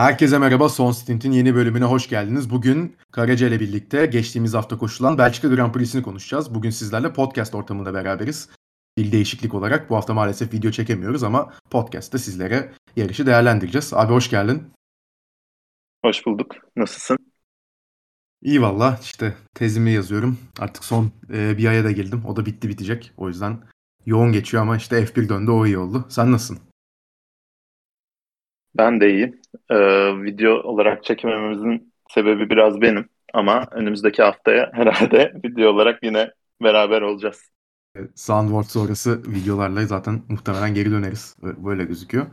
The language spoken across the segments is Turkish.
Herkese merhaba. Son Stint'in yeni bölümüne hoş geldiniz. Bugün Karaca ile birlikte geçtiğimiz hafta koşulan Belçika Grand Prix'sini konuşacağız. Bugün sizlerle podcast ortamında beraberiz. Bir değişiklik olarak bu hafta maalesef video çekemiyoruz ama podcast'ta sizlere yarışı değerlendireceğiz. Abi hoş geldin. Hoş bulduk. Nasılsın? İyi valla işte tezimi yazıyorum. Artık son e, bir aya da girdim. O da bitti bitecek. O yüzden yoğun geçiyor ama işte F1 döndü o iyi oldu. Sen nasılsın? Ben de iyi. Ee, video olarak çekemememizin sebebi biraz benim. Ama önümüzdeki haftaya herhalde video olarak yine beraber olacağız. Soundward sonrası videolarla zaten muhtemelen geri döneriz. Böyle gözüküyor.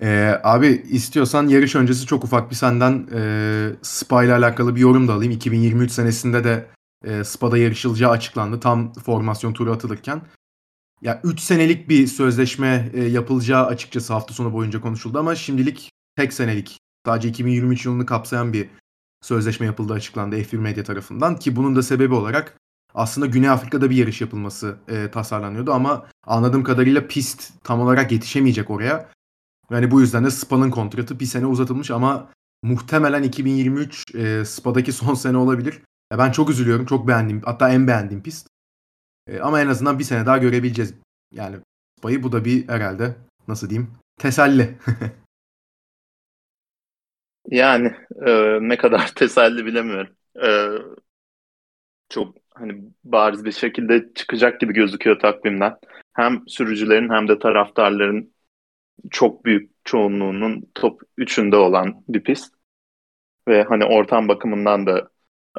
Ee, abi istiyorsan yarış öncesi çok ufak bir senden e, Spa ile alakalı bir yorum da alayım. 2023 senesinde de e, Spa'da yarışılacağı açıklandı. Tam formasyon turu atılırken. Ya 3 senelik bir sözleşme e, yapılacağı açıkçası hafta sonu boyunca konuşuldu ama şimdilik tek senelik sadece 2023 yılını kapsayan bir sözleşme yapıldığı açıklandı F1 Medya tarafından ki bunun da sebebi olarak aslında Güney Afrika'da bir yarış yapılması e, tasarlanıyordu ama anladığım kadarıyla pist tam olarak yetişemeyecek oraya. Yani bu yüzden de Spa'nın kontratı bir sene uzatılmış ama muhtemelen 2023 e, Spa'daki son sene olabilir. Ya ben çok üzülüyorum. Çok beğendiğim hatta en beğendiğim pist. E, ama en azından bir sene daha görebileceğiz. Yani Spa'yı bu da bir herhalde nasıl diyeyim teselli. yani e, ne kadar teselli bilemiyorum. E, çok hani bariz bir şekilde çıkacak gibi gözüküyor takvimden. Hem sürücülerin hem de taraftarların çok büyük çoğunluğunun top 3'ünde olan bir pist. Ve hani ortam bakımından da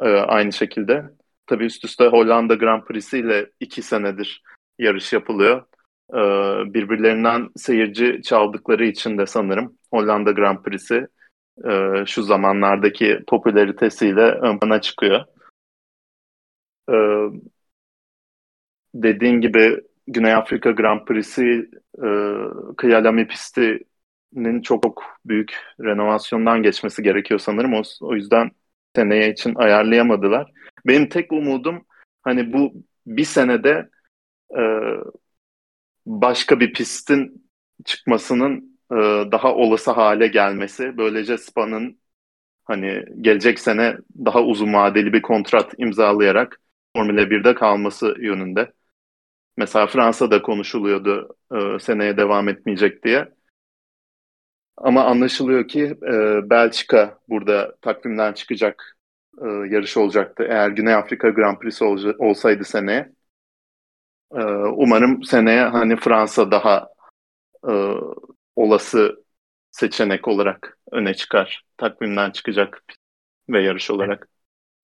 e, aynı şekilde. Tabii üst üste Hollanda Grand Prix'si ile iki senedir yarış yapılıyor. E, birbirlerinden seyirci çaldıkları için de sanırım Hollanda Grand Prix'si e, şu zamanlardaki popülaritesiyle ön plana çıkıyor. E, dediğin gibi Güney Afrika Grand Prix'si e, Kıyalami pistinin çok büyük renovasyondan geçmesi gerekiyor sanırım. O, o yüzden seneye için ayarlayamadılar. Benim tek umudum hani bu bir senede e, başka bir pistin çıkmasının e, daha olası hale gelmesi. Böylece Spa'nın hani gelecek sene daha uzun vadeli bir kontrat imzalayarak Formula 1'de kalması yönünde. Mesela Fransa'da konuşuluyordu e, seneye devam etmeyecek diye. Ama anlaşılıyor ki e, Belçika burada takvimden çıkacak e, yarış olacaktı. Eğer Güney Afrika Grand Prix ol, olsaydı seneye. E, umarım seneye hani Fransa daha e, olası seçenek olarak öne çıkar. Takvimden çıkacak ve yarış olarak.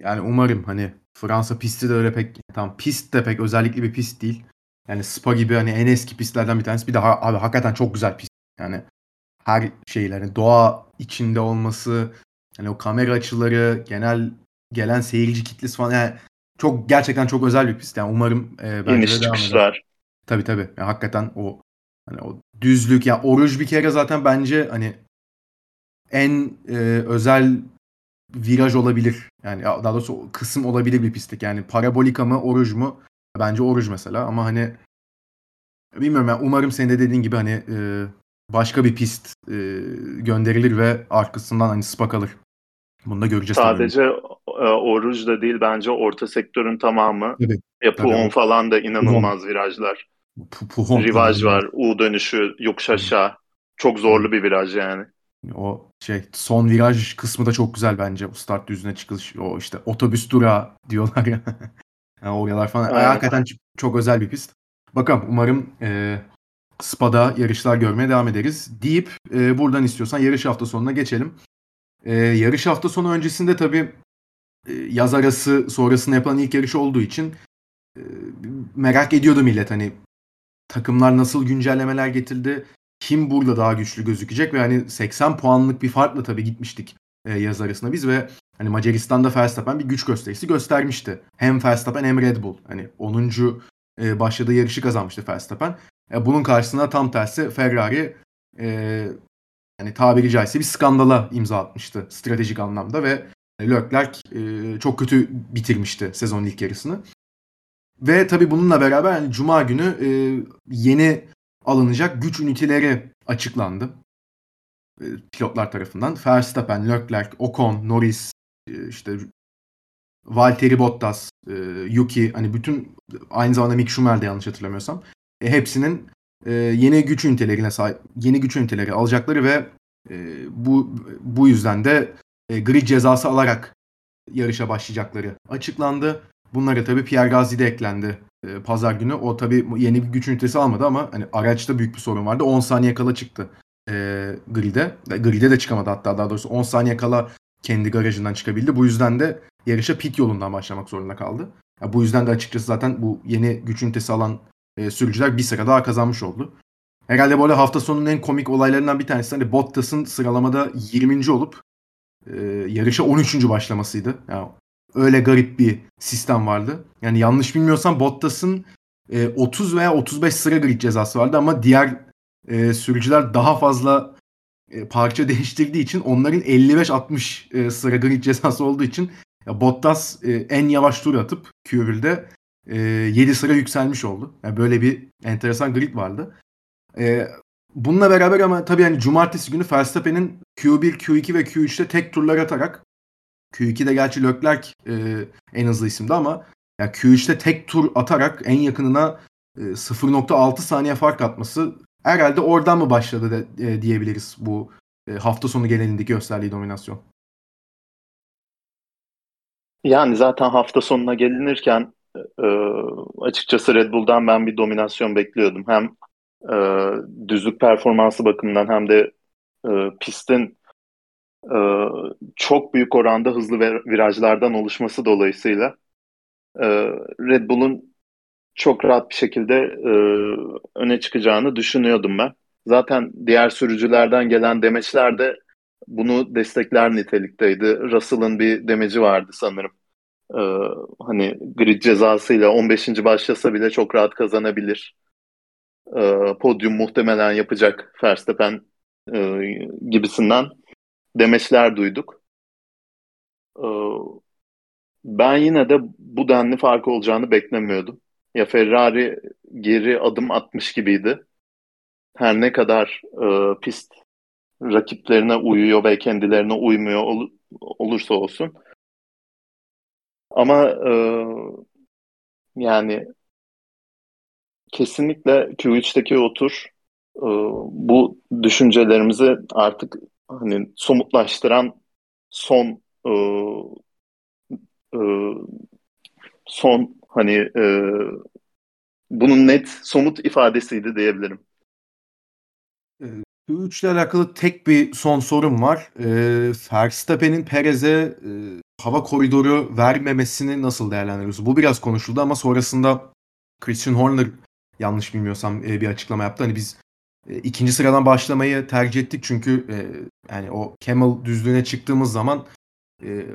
Yani umarım hani Fransa pisti de öyle pek tam pist de pek özellikle bir pist değil. Yani Spa gibi hani en eski pistlerden bir tanesi. Bir daha abi hakikaten çok güzel pist. Yani her şeylerin doğa içinde olması, hani o kamera açıları, genel gelen seyirci kitlesi falan yani çok gerçekten çok özel bir pist. Yani umarım e, bence de devam eder. Tabii tabii. Yani hakikaten o hani o düzlük ya yani oruç bir kere zaten bence hani en e, özel viraj olabilir. Yani daha doğrusu kısım olabilir bir pistik. Yani parabolika mı oruç mu? Bence oruç mesela ama hani bilmiyorum yani umarım senin de dediğin gibi hani e, başka bir pist e, gönderilir ve arkasından hani spa kalır. Bunu da göreceğiz. Sadece tabii. E, oruç da değil bence orta sektörün tamamı. Tabii. Ya Puhon falan da inanılmaz Puhon. virajlar. Puhon Rivaj var, U dönüşü, yokuş aşağı. Çok zorlu bir viraj yani. O şey son viraj kısmı da çok güzel bence. O start düzüne çıkış. O işte otobüs durağı diyorlar ya. yani oralar falan. Evet. Hakikaten çok özel bir pist. Bakalım umarım e, Spa'da yarışlar görmeye devam ederiz. Deyip e, buradan istiyorsan yarış hafta sonuna geçelim. E, yarış hafta sonu öncesinde tabii e, yaz arası sonrasında yapılan ilk yarış olduğu için e, merak ediyordu millet hani takımlar nasıl güncellemeler getirdi, kim burada daha güçlü gözükecek ve hani 80 puanlık bir farkla tabii gitmiştik e, yaz arasında biz ve hani Macaristan'da Verstappen bir güç gösterisi göstermişti. Hem Verstappen hem Red Bull. Hani 10. E, başladığı yarışı kazanmıştı Verstappen. E, bunun karşısında tam tersi Ferrari e, yani tabiri caizse bir skandala imza atmıştı stratejik anlamda ve Leclerc e, çok kötü bitirmişti sezonun ilk yarısını. Ve tabii bununla beraber yani Cuma günü e, yeni alınacak güç üniteleri açıklandı. e, pilotlar tarafından. Verstappen, Leclerc, Ocon, Norris, e, işte Valtteri Bottas, e, Yuki hani bütün aynı zamanda Mick Schumacher de yanlış hatırlamıyorsam e, hepsinin e, yeni güç ünitelerine sahip yeni güç üniteleri alacakları ve e, bu bu yüzden de e, grid cezası alarak yarışa başlayacakları açıklandı. Bunlara tabii Pierre Gasly de eklendi e, pazar günü. O tabii yeni bir güç ünitesi almadı ama hani araçta büyük bir sorun vardı. 10 saniye kala çıktı e, grid'e. Grid'e de çıkamadı hatta daha doğrusu 10 saniye kala kendi garajından çıkabildi. Bu yüzden de yarışa pit yolundan başlamak zorunda kaldı. Ya bu yüzden de açıkçası zaten bu yeni güç ünitesi alan e, sürücüler bir sıra daha kazanmış oldu. Herhalde böyle hafta sonunun en komik olaylarından bir tanesi hani Bottas'ın sıralamada 20. olup e, yarışa 13. başlamasıydı. Yani öyle garip bir sistem vardı. Yani yanlış bilmiyorsam Bottas'ın e, 30 veya 35 sıra grid cezası vardı ama diğer e, sürücüler daha fazla e, parça değiştirdiği için onların 55-60 e, sıra grid cezası olduğu için ya Bottas e, en yavaş tur atıp Q1'de e, 7 sıra yükselmiş oldu. Yani böyle bir enteresan grid vardı. E, bununla beraber ama tabii yani cumartesi günü Verstappen'in Q1, Q2 ve Q3'te tek turlar atarak Q2'de gerçi Leclerc e, en hızlı isimdi ama yani Q3'te tek tur atarak en yakınına e, 0.6 saniye fark atması herhalde oradan mı başladı de, e, diyebiliriz bu e, hafta sonu genelindeki gösterdiği dominasyon. Yani zaten hafta sonuna gelinirken e, açıkçası Red Bull'dan ben bir dominasyon bekliyordum. Hem e, düzlük performansı bakımından hem de e, pistin e, çok büyük oranda hızlı virajlardan oluşması dolayısıyla e, Red Bull'un çok rahat bir şekilde e, öne çıkacağını düşünüyordum ben. Zaten diğer sürücülerden gelen demeçler de bunu destekler nitelikteydi. Russell'ın bir demeci vardı sanırım. Ee, hani grid cezasıyla 15. başlasa bile çok rahat kazanabilir. Ee, podyum muhtemelen yapacak Verstappen e, gibisinden demeçler duyduk. Ee, ben yine de bu denli fark olacağını beklemiyordum. Ya Ferrari geri adım atmış gibiydi. Her ne kadar e, pist rakiplerine uyuyor ve kendilerine uymuyor ol, olursa olsun. Ama e, yani kesinlikle Q3'teki o e, bu düşüncelerimizi artık hani somutlaştıran son e, e, son hani e, bunun net somut ifadesiydi diyebilirim. Q3 ile alakalı tek bir son sorum var. E, Verstappen'in Perez'e e, hava koridoru vermemesini nasıl değerlendiriyorsunuz? Bu biraz konuşuldu ama sonrasında Christian Horner yanlış bilmiyorsam e, bir açıklama yaptı. Hani biz e, ikinci sıradan başlamayı tercih ettik çünkü e, yani o Camel düzlüğüne çıktığımız zaman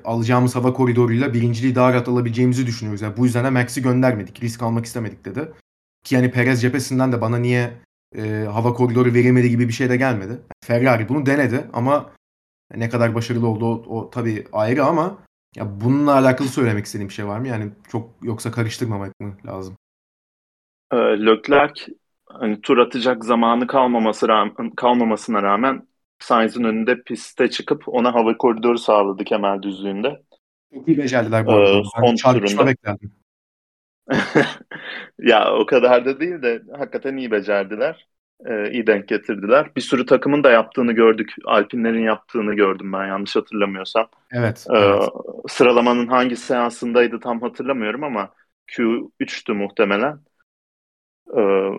alacağımız hava koridoruyla birinciliği daha rahat alabileceğimizi düşünüyoruz. Yani bu yüzden de Max'i göndermedik. Risk almak istemedik dedi. Ki yani Perez cephesinden de bana niye hava koridoru verilmedi gibi bir şey de gelmedi. Ferrari bunu denedi ama ne kadar başarılı oldu o, o tabii ayrı ama ya bununla alakalı söylemek istediğim bir şey var mı? Yani çok yoksa karıştırmamak mı lazım? E, Leclerc hani tur atacak zamanı kalmaması rağmen, kalmamasına rağmen Sainz'in önünde piste çıkıp ona hava koridoru sağladı kemer düzlüğünde. Çok iyi becerdiler bu arada. Ee, son beklerdim. ya o kadar da değil de hakikaten iyi becerdiler. Ee, iyi denk getirdiler. Bir sürü takımın da yaptığını gördük. Alpinlerin yaptığını gördüm ben yanlış hatırlamıyorsam. Evet. Ee, evet. Sıralamanın hangi seansındaydı tam hatırlamıyorum ama Q3'tü muhtemelen. Ee,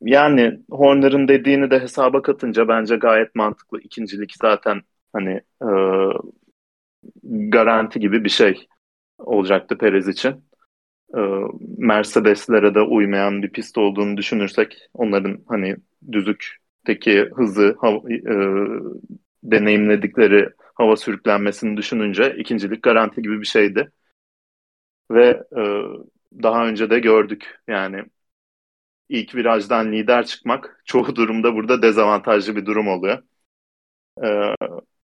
yani Horner'ın dediğini de hesaba katınca bence gayet mantıklı. İkincilik zaten hani e, garanti gibi bir şey olacaktı Perez için. E, Mercedes'lere de uymayan bir pist olduğunu düşünürsek onların hani düzlükteki hızı hava, e, deneyimledikleri hava sürüklenmesini düşününce ikincilik garanti gibi bir şeydi. Ve e, daha önce de gördük yani ilk virajdan lider çıkmak çoğu durumda burada dezavantajlı bir durum oluyor. Ee,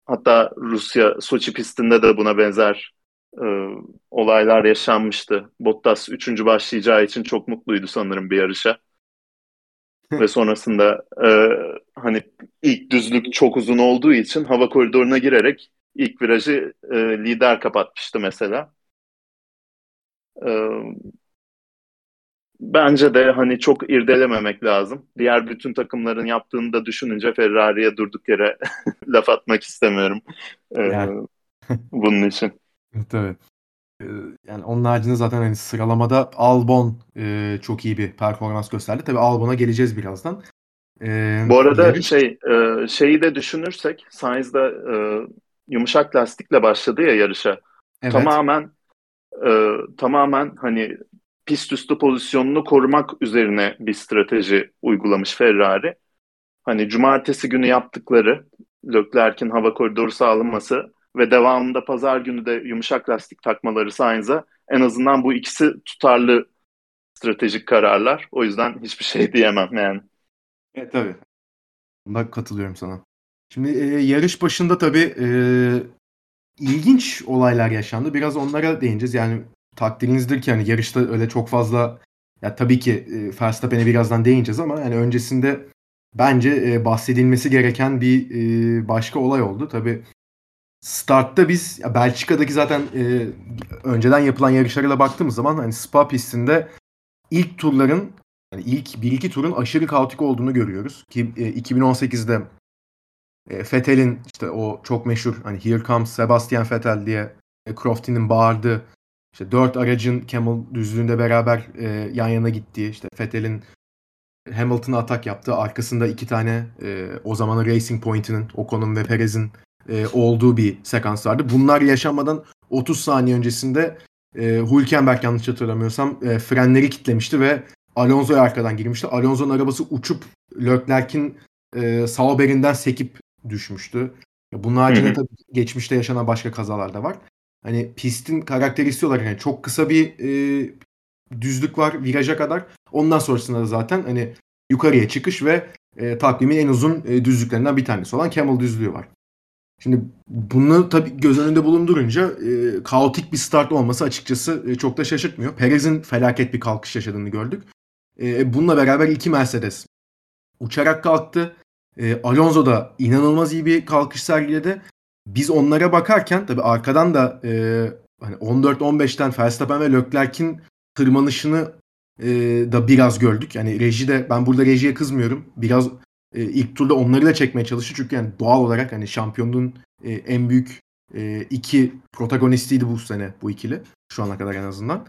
hatta Rusya Soçi pistinde de buna benzer e, olaylar yaşanmıştı. Bottas üçüncü başlayacağı için çok mutluydu sanırım bir yarışa. ve sonrasında e, hani ilk düzlük çok uzun olduğu için hava koridoruna girerek ilk virajı e, lider kapatmıştı mesela. E, bence de hani çok irdelememek lazım. Diğer bütün takımların yaptığını da düşününce Ferrari'ye durduk yere laf atmak istemiyorum. E, yani. bunun için. Tabii. Yani onun haricinde zaten hani sıralamada Albon çok iyi bir performans gösterdi. Tabii Albon'a geleceğiz birazdan. Bu arada yarış... şey e, şeyi de düşünürsek Sainz'da e, yumuşak lastikle başladı ya yarışa. Evet. Tamamen e, tamamen hani pist üstü pozisyonunu korumak üzerine bir strateji uygulamış Ferrari. Hani cumartesi günü yaptıkları Leclerc'in hava koridoru sağlanması ve devamında pazar günü de yumuşak lastik takmaları Sainz'a en azından bu ikisi tutarlı stratejik kararlar. O yüzden hiçbir şey diyemem yani. Evet tabii. Bunda katılıyorum sana. Şimdi e, yarış başında tabii e, ilginç olaylar yaşandı. Biraz onlara değineceğiz. Yani takdirinizdir ki hani yarışta öyle çok fazla ya tabii ki e, Verstappen'e birazdan değineceğiz ama yani öncesinde bence e, bahsedilmesi gereken bir e, başka olay oldu. Tabii startta biz Belçika'daki zaten e, önceden yapılan yarışlara baktığımız zaman hani Spa pistinde ilk turların yani ilk 1-2 turun aşırı kaotik olduğunu görüyoruz. Ki e, 2018'de e, Vettel'in işte o çok meşhur hani Here Comes Sebastian Vettel diye e, Crofty'nin bağırdığı işte dört aracın Camel düzlüğünde beraber e, yan yana gittiği işte Vettel'in Hamilton'a atak yaptığı arkasında iki tane e, o zamanın Racing Point'inin Ocon'un ve Perez'in e, olduğu bir sekans vardı. Bunlar yaşanmadan 30 saniye öncesinde e, Hülkenberg yanlış hatırlamıyorsam e, frenleri kitlemişti ve Alonso'ya arkadan girmişti. Alonso'nun arabası uçup Leclerc'in e, Sauber'inden sekip düşmüştü. Bunun haricinde tabii geçmişte yaşanan başka kazalar da var. Hani pistin karakteristiği olarak yani çok kısa bir e, düzlük var viraja kadar. Ondan sonrasında da zaten hani yukarıya çıkış ve e, takvimin en uzun e, düzlüklerinden bir tanesi olan Camel düzlüğü var. Şimdi bunu tabii göz önünde bulundurunca e, kaotik bir start olması açıkçası e, çok da şaşırtmıyor. Perez'in felaket bir kalkış yaşadığını gördük. E, bununla beraber iki Mercedes uçarak kalktı. E, Alonso da inanılmaz iyi bir kalkış sergiledi. Biz onlara bakarken tabii arkadan da e, hani 14-15'ten Verstappen ve Leclerc'in tırmanışını e, da biraz gördük. Yani rejide ben burada rejiye kızmıyorum. Biraz e, ilk turda onları da çekmeye çalıştı. Çünkü yani doğal olarak hani şampiyonluğun e, en büyük e, iki protagonistiydi bu sene bu ikili. Şu ana kadar en azından.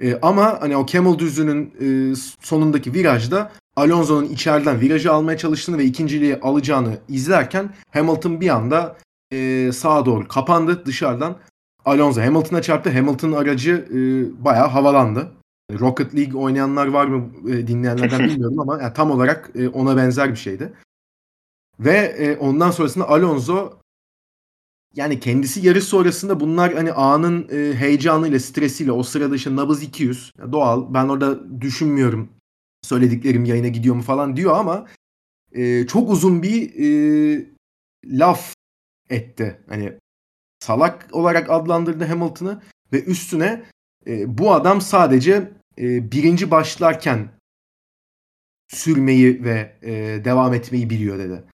E, ama hani o Camel düzlüğünün e, sonundaki virajda Alonso'nun içeriden virajı almaya çalıştığını ve ikinciliği alacağını izlerken Hamilton bir anda e, sağa doğru kapandı dışarıdan. Alonso Hamilton'a çarptı. Hamilton'ın aracı e, bayağı havalandı. Rocket League oynayanlar var mı e, dinleyenlerden bilmiyorum ama yani tam olarak e, ona benzer bir şeydi. Ve e, ondan sonrasında Alonso yani kendisi yarış sonrasında bunlar hani anın e, heyecanıyla, stresiyle o sırada işte nabız 200 doğal. Ben orada düşünmüyorum söylediklerim yayına gidiyor mu falan diyor ama e, çok uzun bir e, laf etti. Hani salak olarak adlandırdı Hamilton'ı ve üstüne e, bu adam sadece e, birinci başlarken sürmeyi ve e, devam etmeyi biliyor dedi.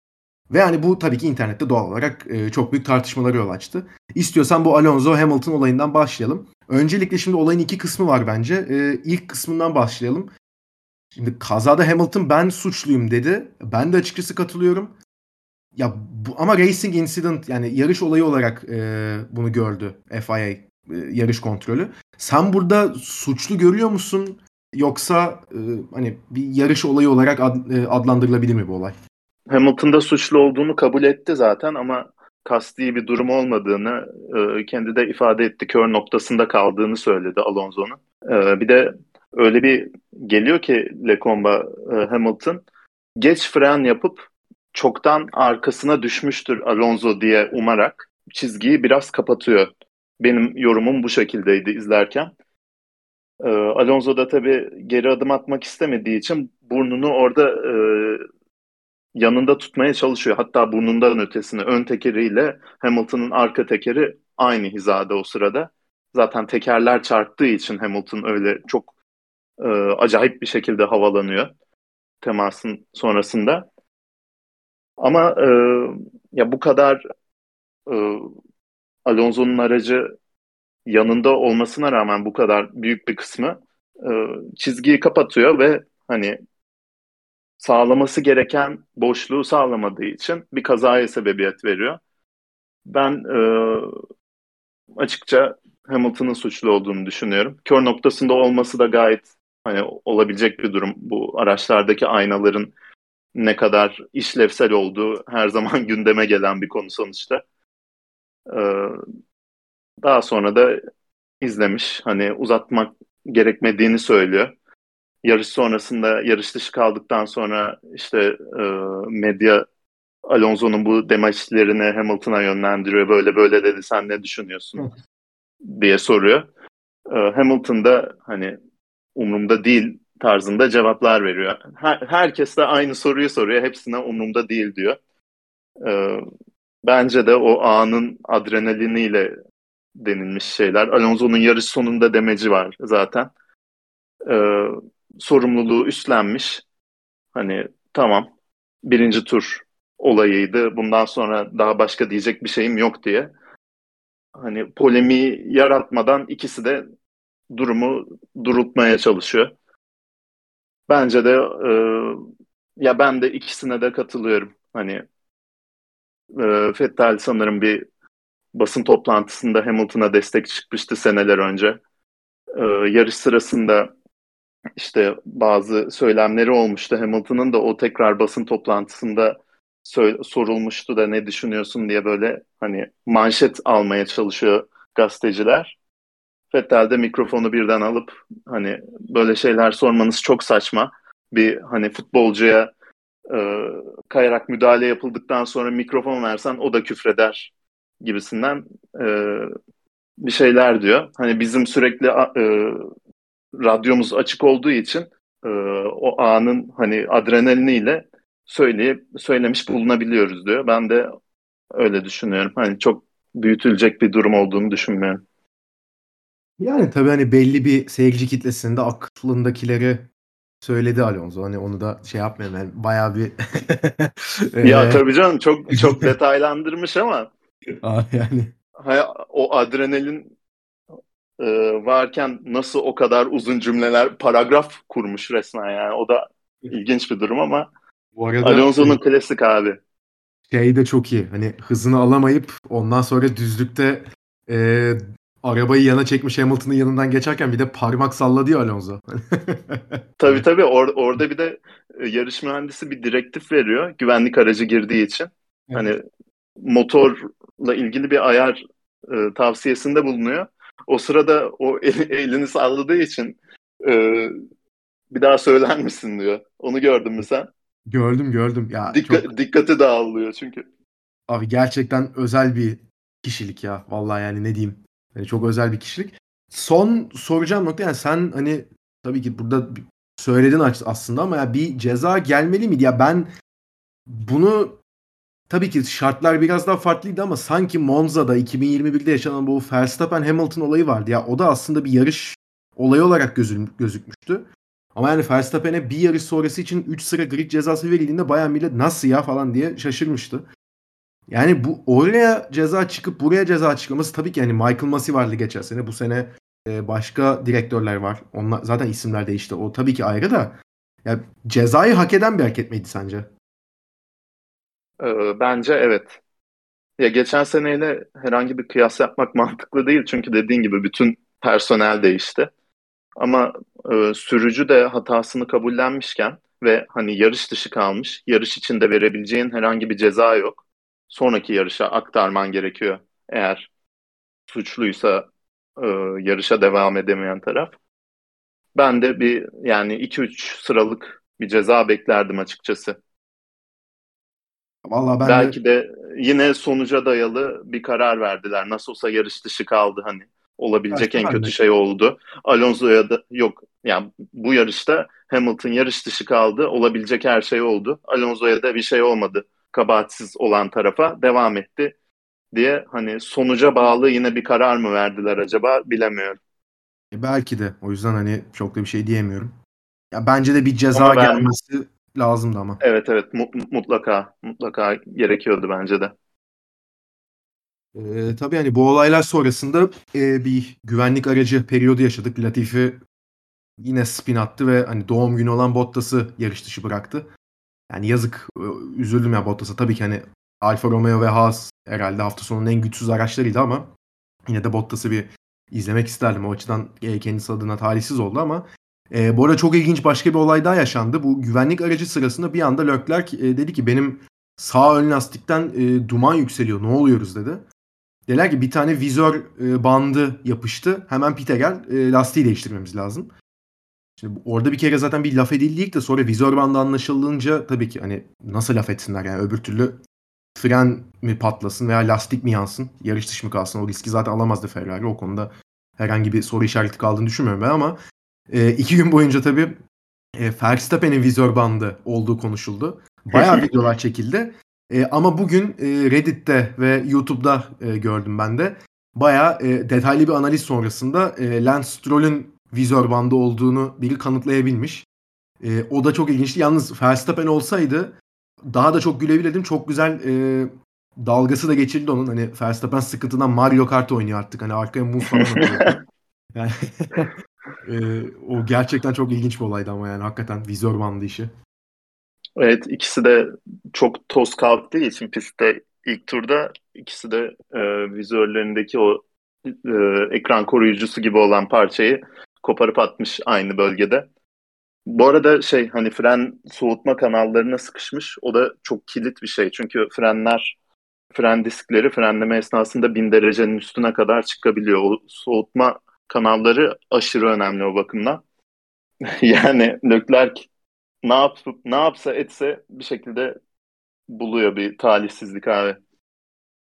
Ve yani bu tabii ki internette doğal olarak e, çok büyük tartışmalara yol açtı. İstiyorsan bu Alonso Hamilton olayından başlayalım. Öncelikle şimdi olayın iki kısmı var bence. E, ilk kısmından başlayalım. Şimdi kazada Hamilton ben suçluyum dedi. Ben de açıkçası katılıyorum. Ya bu, ama racing incident yani yarış olayı olarak e, bunu gördü FIA e, yarış kontrolü. Sen burada suçlu görüyor musun? Yoksa e, hani bir yarış olayı olarak ad, e, adlandırılabilir mi bu olay? Hamilton'da suçlu olduğunu kabul etti zaten ama kasti bir durum olmadığını e, kendi de ifade etti. Kör noktasında kaldığını söyledi Alonso'nun. E, bir de öyle bir geliyor ki Lecomba e, Hamilton geç fren yapıp çoktan arkasına düşmüştür Alonso diye umarak çizgiyi biraz kapatıyor. Benim yorumum bu şekildeydi izlerken. Ee, Alonso da tabii geri adım atmak istemediği için burnunu orada e, yanında tutmaya çalışıyor. Hatta burnundan ötesini ön tekeriyle Hamilton'ın arka tekeri aynı hizada o sırada. Zaten tekerler çarptığı için Hamilton öyle çok e, acayip bir şekilde havalanıyor. temasın sonrasında. Ama e, ya bu kadar e, Alonso'nun aracı yanında olmasına rağmen bu kadar büyük bir kısmı e, çizgiyi kapatıyor ve hani sağlaması gereken boşluğu sağlamadığı için bir kazaya sebebiyet veriyor. Ben e, açıkça Hamilton'ın suçlu olduğunu düşünüyorum. Kör noktasında olması da gayet hani olabilecek bir durum. Bu araçlardaki aynaların ne kadar işlevsel olduğu her zaman gündeme gelen bir konu sonuçta. Ee, daha sonra da izlemiş. Hani uzatmak gerekmediğini söylüyor. Yarış sonrasında yarış dışı kaldıktan sonra işte e, medya Alonso'nun bu demeçlerini Hamilton'a yönlendiriyor. Böyle böyle dedi sen ne düşünüyorsun diye soruyor. E, Hamilton da hani umurumda değil tarzında cevaplar veriyor. Her, herkes de aynı soruyu soruyor. Hepsine umurumda değil diyor. E, bence de o anın adrenaliniyle denilmiş şeyler. Alonso'nun yarış sonunda demeci var zaten. E, sorumluluğu üstlenmiş. Hani tamam birinci tur olayıydı. Bundan sonra daha başka diyecek bir şeyim yok diye. Hani polemiği yaratmadan ikisi de durumu durutmaya çalışıyor. Bence de e, ya ben de ikisine de katılıyorum. Hani e, Fettel sanırım bir basın toplantısında Hamilton'a destek çıkmıştı seneler önce. E, yarış sırasında işte bazı söylemleri olmuştu Hamilton'ın da o tekrar basın toplantısında sorulmuştu da ne düşünüyorsun diye böyle hani manşet almaya çalışıyor gazeteciler. Fettel de mikrofonu birden alıp hani böyle şeyler sormanız çok saçma. Bir hani futbolcuya e, kayarak müdahale yapıldıktan sonra mikrofon versen o da küfreder gibisinden e, bir şeyler diyor. Hani bizim sürekli e, radyomuz açık olduğu için e, o anın hani adrenaliniyle söyleyip söylemiş bulunabiliyoruz diyor. Ben de öyle düşünüyorum. Hani çok büyütülecek bir durum olduğunu düşünmüyorum. Yani tabii hani belli bir seyirci kitlesinde aklındakileri söyledi Alonso. Hani onu da şey yapmayalım. Yani bayağı bir Ya tabii canım çok çok detaylandırmış ama yani o adrenalin e, varken nasıl o kadar uzun cümleler, paragraf kurmuş resmen yani. O da ilginç bir durum ama Bu arada Alonso'nun klasik abi. Şey de çok iyi. Hani hızını alamayıp ondan sonra düzlükte e, arabayı yana çekmiş Hamilton'ın yanından geçerken bir de parmak salladı ya Alonso. tabii tabii Or- orada bir de e, yarış mühendisi bir direktif veriyor güvenlik aracı girdiği için. Evet. Hani motorla ilgili bir ayar e, tavsiyesinde bulunuyor. O sırada o el, elini salladığı için e, bir daha söyler misin diyor. Onu gördün mü sen? Gördüm gördüm. Ya Dikka, çok... Dikkati dağılıyor çünkü. Abi gerçekten özel bir kişilik ya. Vallahi yani ne diyeyim. Yani çok özel bir kişilik. Son soracağım nokta yani sen hani tabii ki burada söyledin aslında ama ya bir ceza gelmeli miydi? Ya ben bunu tabii ki şartlar biraz daha farklıydı ama sanki Monza'da 2021'de yaşanan bu Verstappen Hamilton olayı vardı. Ya o da aslında bir yarış olayı olarak gözükmüştü. Ama yani Verstappen'e bir yarış sonrası için 3 sıra grid cezası verildiğinde bayağı millet nasıl ya falan diye şaşırmıştı. Yani bu oraya ceza çıkıp buraya ceza çıkması tabii ki yani Michael Masi vardı geçen sene. Bu sene e, başka direktörler var. Onlar zaten isimler değişti. O tabii ki ayrı da. Ya cezayı hak eden bir hareket miydi sence? Ee, bence evet. Ya geçen seneyle herhangi bir kıyas yapmak mantıklı değil çünkü dediğin gibi bütün personel değişti. Ama e, sürücü de hatasını kabullenmişken ve hani yarış dışı kalmış, yarış içinde verebileceğin herhangi bir ceza yok. Sonraki yarışa aktarman gerekiyor eğer suçluysa e, yarışa devam edemeyen taraf. Ben de bir yani 2-3 sıralık bir ceza beklerdim açıkçası. Vallahi ben Belki de... de yine sonuca dayalı bir karar verdiler. Nasıl olsa yarış dışı kaldı hani. Olabilecek Başka en kötü de. şey oldu. Alonso'ya da yok. Yani bu yarışta Hamilton yarış dışı kaldı. Olabilecek her şey oldu. Alonso'ya da bir şey olmadı. Kabahatsiz olan tarafa devam etti diye hani sonuca bağlı yine bir karar mı verdiler acaba bilemiyorum. E belki de. O yüzden hani çok da bir şey diyemiyorum. Ya bence de bir ceza ben... gelmesi lazımdı ama. Evet evet mutlaka mutlaka gerekiyordu bence de. Ee, tabii hani bu olaylar sonrasında e, bir güvenlik aracı periyodu yaşadık. Latifi yine spin attı ve hani doğum günü olan Bottas'ı yarış dışı bıraktı. Yani yazık üzüldüm ya Bottas'a. Tabii ki hani Alfa Romeo ve Haas herhalde hafta sonunun en güçsüz araçlarıydı ama yine de Bottas'ı bir izlemek isterdim. O açıdan e, kendisi adına talihsiz oldu ama e, bu arada çok ilginç başka bir olay daha yaşandı. Bu güvenlik aracı sırasında bir anda Leclerc e, dedi ki benim sağ ön lastikten e, duman yükseliyor ne oluyoruz dedi. Dediler ki bir tane vizör e, bandı yapıştı. Hemen pite gel e, lastiği değiştirmemiz lazım. Şimdi orada bir kere zaten bir laf edildik de sonra vizör bandı anlaşılınca tabii ki hani nasıl laf etsinler yani öbür türlü fren mi patlasın veya lastik mi yansın, yarış dışı mı kalsın o riski zaten alamazdı Ferrari. O konuda herhangi bir soru işareti kaldığını düşünmüyorum ben ama e, iki gün boyunca tabii e, Verstappen'in vizör bandı olduğu konuşuldu. Bayağı videolar çekildi. E, ama bugün e, Reddit'te ve YouTube'da e, gördüm ben de. Bayağı e, detaylı bir analiz sonrasında e, Lance Stroll'ün vizör bandı olduğunu biri kanıtlayabilmiş. E, o da çok ilginçti. Yalnız Verstappen olsaydı daha da çok gülebilirdim. Çok güzel e, dalgası da geçildi onun. Hani Verstappen sıkıntıdan Mario Kart oynuyor artık. Hani arkaya move falan atıyor. yani e, o gerçekten çok ilginç bir olaydı ama yani hakikaten vizör bandı işi. Evet ikisi de çok toz kalktığı için pistte ilk turda ikisi de e, vizörlerindeki o e, ekran koruyucusu gibi olan parçayı koparıp atmış aynı bölgede. Bu arada şey hani fren soğutma kanallarına sıkışmış. O da çok kilit bir şey. Çünkü frenler fren diskleri frenleme esnasında bin derecenin üstüne kadar çıkabiliyor. O soğutma kanalları aşırı önemli o bakımdan. yani Leclerc ne yap ne yapsa etse bir şekilde buluyor bir talihsizlik abi.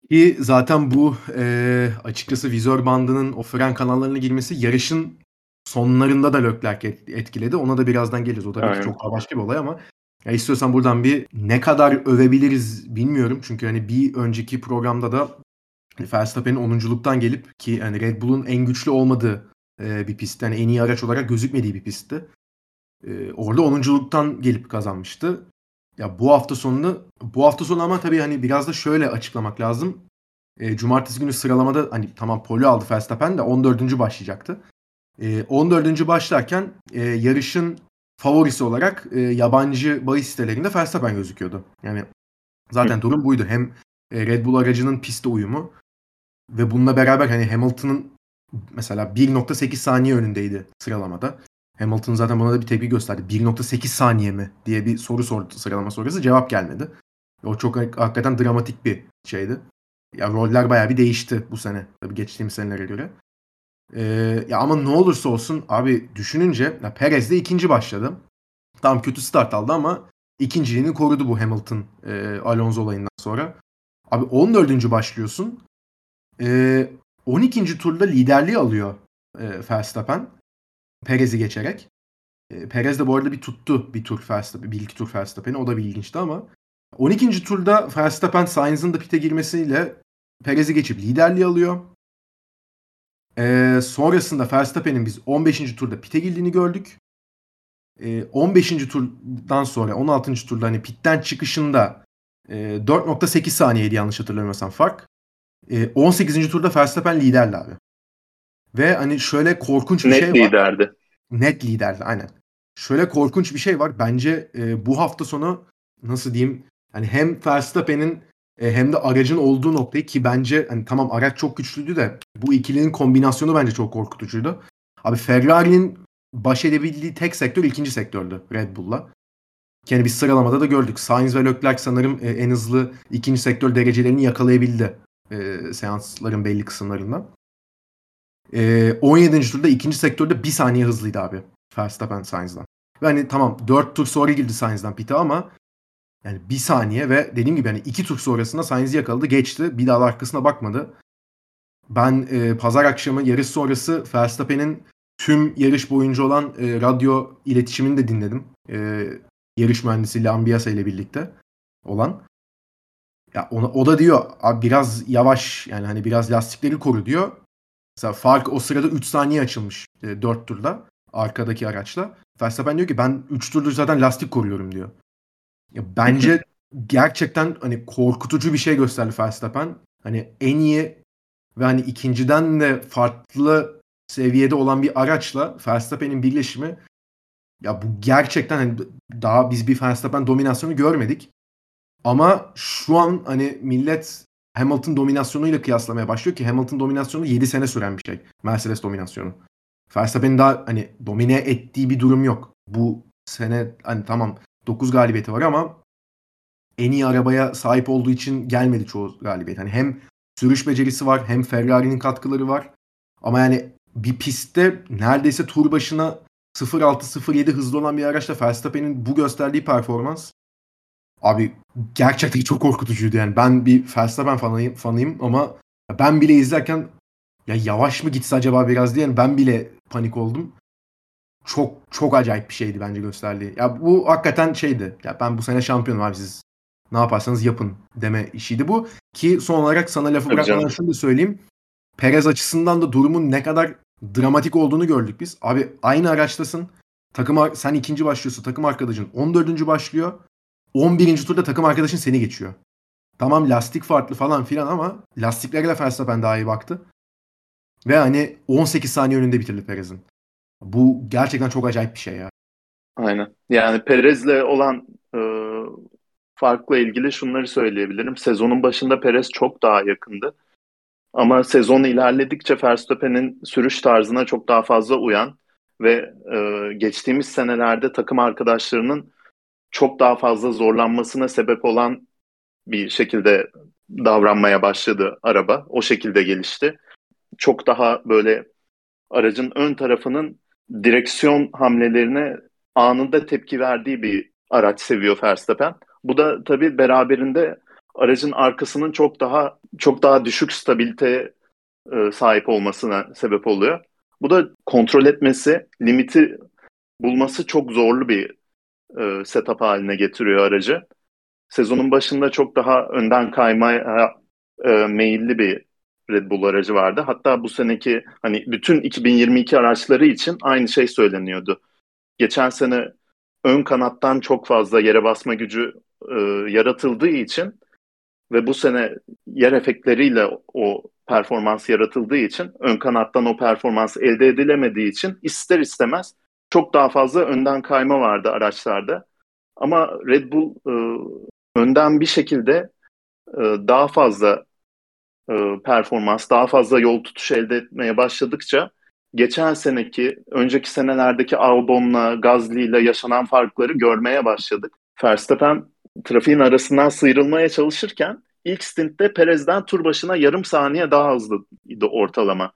Ki zaten bu e, açıkçası vizör bandının o fren kanallarına girmesi yarışın sonlarında da Leclerc etkiledi. Ona da birazdan geliriz. O da çok daha başka bir olay ama ya istiyorsan buradan bir ne kadar övebiliriz bilmiyorum. Çünkü hani bir önceki programda da Verstappen'in 10'unculuktan gelip ki hani Red Bull'un en güçlü olmadığı e, bir pist. Yani en iyi araç olarak gözükmediği bir pistti. E, orada 10'unculuktan gelip kazanmıştı. Ya bu hafta sonunu bu hafta sonu ama tabii hani biraz da şöyle açıklamak lazım. E, cumartesi günü sıralamada hani tamam poli aldı Verstappen de 14. başlayacaktı. E, 14. başlarken e, yarışın favorisi olarak e, yabancı bahis sitelerinde Verstappen gözüküyordu. Yani zaten Hı. durum buydu. Hem e, Red Bull aracının piste uyumu ve bununla beraber hani Hamilton'ın mesela 1.8 saniye önündeydi sıralamada. Hamilton zaten buna da bir tepki gösterdi. 1.8 saniye mi diye bir soru sordu sıralama sonrası. Cevap gelmedi. O çok hakikaten dramatik bir şeydi. Ya roller bayağı bir değişti bu sene. Tabii geçtiğimiz senelere göre. Ee, ya ama ne olursa olsun abi düşününce ya Perez de ikinci başladı. Tam kötü start aldı ama ikinciliğini korudu bu Hamilton e, Alonso olayından sonra. Abi 14. başlıyorsun. E, 12. turda liderliği alıyor e, Verstappen. Perez'i geçerek. E, Perez de bu arada bir tuttu bir tur Verstappen, bir iki tur Verstappen'i. O da bir ilginçti ama 12. turda Verstappen Sainz'ın da pite girmesiyle Perez'i geçip liderliği alıyor. Ee, sonrasında Verstappen'in biz 15. turda pite girdiğini gördük. Ee, 15. turdan sonra 16. turda hani pitten çıkışında e, 4.8 saniyeydi yanlış hatırlamıyorsam fark. E, 18. turda Verstappen liderdi abi. Ve hani şöyle korkunç bir Net şey var. Net liderdi. Net liderdi aynen. Şöyle korkunç bir şey var. Bence e, bu hafta sonu nasıl diyeyim hani hem Verstappen'in e, hem de aracın olduğu noktayı ki bence hani tamam araç çok güçlüydü de bu ikilinin kombinasyonu bence çok korkutucuydu. Abi Ferrari'nin baş edebildiği tek sektör ikinci sektördü Red Bull'la. Yani biz sıralamada da gördük. Sainz ve Leclerc sanırım e, en hızlı ikinci sektör derecelerini yakalayabildi e, seansların belli kısımlarından. E, 17. turda ikinci sektörde bir saniye hızlıydı abi. Verstappen Sainz'dan. Ve hani tamam 4 tur sonra girdi Sainz'dan pite ama yani bir saniye ve dediğim gibi yani iki tur sonrasında Sainz'i yakaladı geçti. Bir daha da arkasına bakmadı. Ben e, pazar akşamı yarış sonrası Verstappen'in tüm yarış boyunca olan e, radyo iletişimini de dinledim. E, yarış mühendisi Lambiasa ile birlikte olan. Ya ona, o da diyor abi biraz yavaş yani hani biraz lastikleri koru diyor. Mesela fark o sırada 3 saniye açılmış e, 4 turda arkadaki araçla. Verstappen diyor ki ben 3 turdur zaten lastik koruyorum diyor. Ya bence gerçekten hani korkutucu bir şey gösterdi Verstappen. Hani en iyi ve hani ikinciden de farklı seviyede olan bir araçla Verstappen'in birleşimi ya bu gerçekten hani daha biz bir Verstappen dominasyonu görmedik. Ama şu an hani millet Hamilton dominasyonuyla kıyaslamaya başlıyor ki Hamilton dominasyonu 7 sene süren bir şey. Mercedes dominasyonu. Verstappen'in daha hani domine ettiği bir durum yok. Bu sene hani tamam 9 galibiyeti var ama en iyi arabaya sahip olduğu için gelmedi çoğu galibiyet. Hani hem sürüş becerisi var hem Ferrari'nin katkıları var. Ama yani bir pistte neredeyse tur başına 0.6-0.7 hızlı olan bir araçla Verstappen'in bu gösterdiği performans abi gerçekten çok korkutucuydu yani. Ben bir Verstappen fanıyım, fanıyım ama ben bile izlerken ya yavaş mı gitse acaba biraz diye yani ben bile panik oldum. Çok çok acayip bir şeydi bence gösterdiği. Ya bu hakikaten şeydi. Ya ben bu sene şampiyonum abi siz ne yaparsanız yapın deme işiydi bu. Ki son olarak sana lafı bırakmadan şunu da söyleyeyim. Perez açısından da durumun ne kadar dramatik olduğunu gördük biz. Abi aynı araçtasın. Takım sen ikinci başlıyorsun. Takım arkadaşın 14. başlıyor. 11. turda takım arkadaşın seni geçiyor. Tamam lastik farklı falan filan ama lastiklere de Verstappen daha iyi baktı. Ve hani 18 saniye önünde bitirdi Perez'in. Bu gerçekten çok acayip bir şey ya. Aynen. Yani Perez'le olan e, farkla ilgili şunları söyleyebilirim. Sezonun başında Perez çok daha yakındı. Ama sezon ilerledikçe Verstappen'in sürüş tarzına çok daha fazla uyan ve e, geçtiğimiz senelerde takım arkadaşlarının çok daha fazla zorlanmasına sebep olan bir şekilde davranmaya başladı araba. O şekilde gelişti. Çok daha böyle aracın ön tarafının direksiyon hamlelerine anında tepki verdiği bir araç seviyor Verstappen. Bu da tabii beraberinde aracın arkasının çok daha çok daha düşük stabiliteye e, sahip olmasına sebep oluyor. Bu da kontrol etmesi, limiti bulması çok zorlu bir e, setup haline getiriyor aracı. Sezonun başında çok daha önden kaymaya e, meyilli bir Red Bull aracı vardı. Hatta bu seneki hani bütün 2022 araçları için aynı şey söyleniyordu. Geçen sene ön kanattan çok fazla yere basma gücü e, yaratıldığı için ve bu sene yer efektleriyle o performans yaratıldığı için ön kanattan o performans elde edilemediği için ister istemez çok daha fazla önden kayma vardı araçlarda. Ama Red Bull e, önden bir şekilde e, daha fazla e, performans, daha fazla yol tutuş elde etmeye başladıkça geçen seneki, önceki senelerdeki Albon'la, Gasly'yle yaşanan farkları görmeye başladık. Verstappen trafiğin arasından sıyrılmaya çalışırken ilk stintte Perez'den tur başına yarım saniye daha hızlıydı ortalama.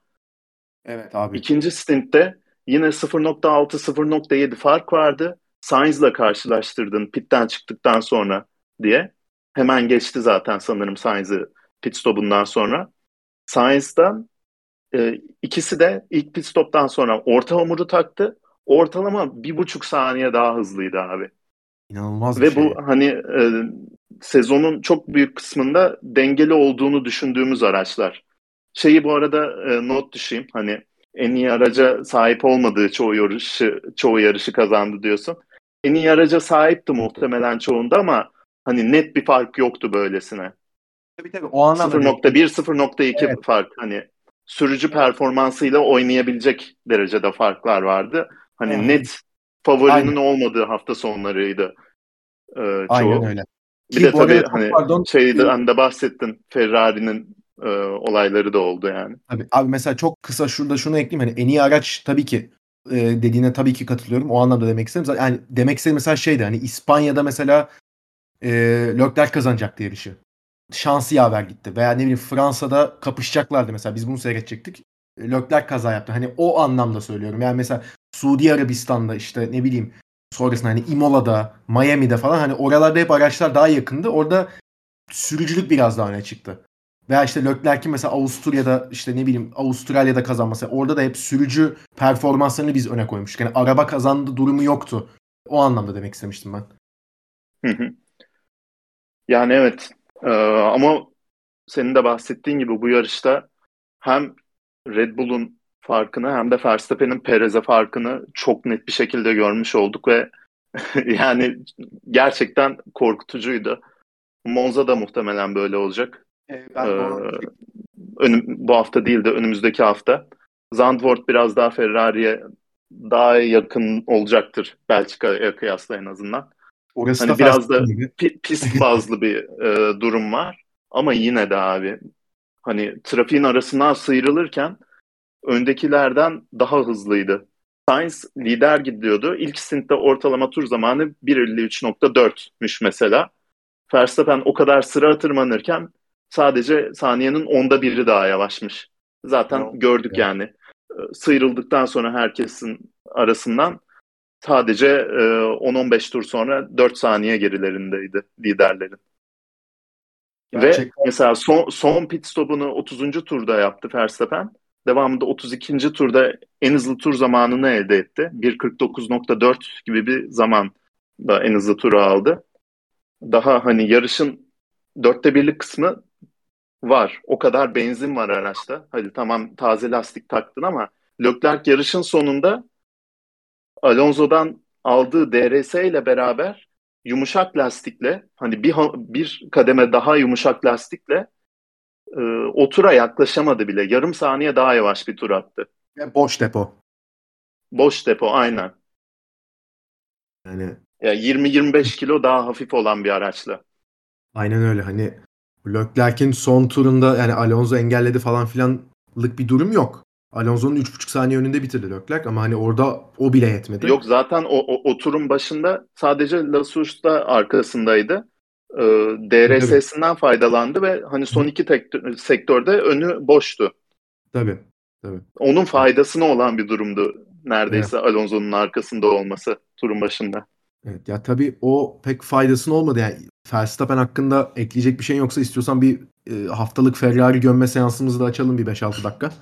Evet abi. İkinci stintte yine 0.6-0.7 fark vardı. Sainz'la karşılaştırdın pitten çıktıktan sonra diye. Hemen geçti zaten sanırım Sainz'ı pit stop'undan sonra. Sainz'dan e, ikisi de ilk pit stop'tan sonra orta hamuru taktı. Ortalama bir buçuk saniye daha hızlıydı abi. İnanılmaz bir Ve şey. bu hani e, sezonun çok büyük kısmında dengeli olduğunu düşündüğümüz araçlar. Şeyi bu arada e, not düşeyim. Hani en iyi araca sahip olmadığı çoğu yarışı çoğu yarışı kazandı diyorsun. En iyi araca sahipti muhtemelen çoğunda ama hani net bir fark yoktu böylesine. Tabii tabii o anlamda 0.1 0.2 Evet. fark hani sürücü performansıyla oynayabilecek derecede farklar vardı. Hani Evet. net favorinin Aynen. olmadığı hafta sonlarıydı e, çoğu. aynen öyle. Bir Ki de tabii hani pardon, şeyden de bahsettin. Ferrari'nin e, olayları da oldu yani. Tabii. Abi mesela çok kısa şurada şunu ekleyeyim. Hani en iyi araç tabii ki e, dediğine tabii ki katılıyorum. O anlamda demek istedim. Yani demek istediğim mesela şeydi hani İspanya'da mesela e, Leclerc kazanacaktı yarışı. Şansı yaver gitti. Veya ne bileyim Fransa'da kapışacaklardı mesela. Biz bunu seyredecektik. Leclerc kaza yaptı. Hani o anlamda söylüyorum. Yani mesela Suudi Arabistan'da işte ne bileyim sonrasında hani Imola'da, Miami'de falan hani oralarda hep araçlar daha yakındı. Orada sürücülük biraz daha öne çıktı. Veya işte Leclerc'in mesela Avusturya'da işte ne bileyim Avustralya'da kazanması. Orada da hep sürücü performanslarını biz öne koymuştuk. Yani araba kazandı durumu yoktu. O anlamda demek istemiştim ben. Hı hı. Yani evet Ee, ama senin de bahsettiğin gibi bu yarışta hem Red Bull'un farkını hem de Verstappen'in Perez'e farkını çok net bir şekilde görmüş olduk ve yani gerçekten korkutucuydu. Monza da muhtemelen böyle olacak. Ben ee, önüm, bu hafta değil de önümüzdeki hafta. Zandvoort biraz daha Ferrari'ye daha yakın olacaktır Belçika'ya kıyasla en azından. Orası hani da biraz da pist bazlı bir e, durum var. Ama yine de abi hani trafiğin arasından sıyrılırken öndekilerden daha hızlıydı. Sainz lider gidiyordu. İlk stintte ortalama tur zamanı 1.53.4'müş mesela. Verstappen o kadar sıra tırmanırken sadece saniyenin onda biri daha yavaşmış. Zaten oh, gördük yeah. yani. Ee, sıyrıldıktan sonra herkesin arasından sadece 10-15 e, tur sonra 4 saniye gerilerindeydi liderlerin. Gerçekten. Ve mesela son, son pit stopunu 30. turda yaptı Verstappen. Devamında 32. turda en hızlı tur zamanını elde etti. 1.49.4 gibi bir zaman da en hızlı turu aldı. Daha hani yarışın dörtte birlik kısmı var. O kadar benzin var araçta. Hadi tamam taze lastik taktın ama Leclerc yarışın sonunda Alonso'dan aldığı DRS ile beraber yumuşak lastikle hani bir bir kademe daha yumuşak lastikle e, o tura yaklaşamadı bile. Yarım saniye daha yavaş bir tur attı. Boş depo. Boş depo aynen. Yani ya 20-25 kilo daha hafif olan bir araçla. Aynen öyle. Hani Leclerc'in son turunda yani Alonso engelledi falan filanlık bir durum yok. Alonso'nun 3,5 saniye önünde bitirdi Leclerc ama hani orada o bile yetmedi. Yok zaten o, o, o turun başında sadece Lasouche da arkasındaydı. Ee, DRS'sinden faydalandı ve hani son iki tek, sektörde önü boştu. Tabii. Tabii. Onun faydasına olan bir durumdu neredeyse evet. Alonso'nun arkasında olması turun başında. Evet ya tabii o pek faydasını olmadı yani Verstappen hakkında ekleyecek bir şey yoksa istiyorsan bir e, haftalık Ferrari gömme seansımızı da açalım bir 5-6 dakika.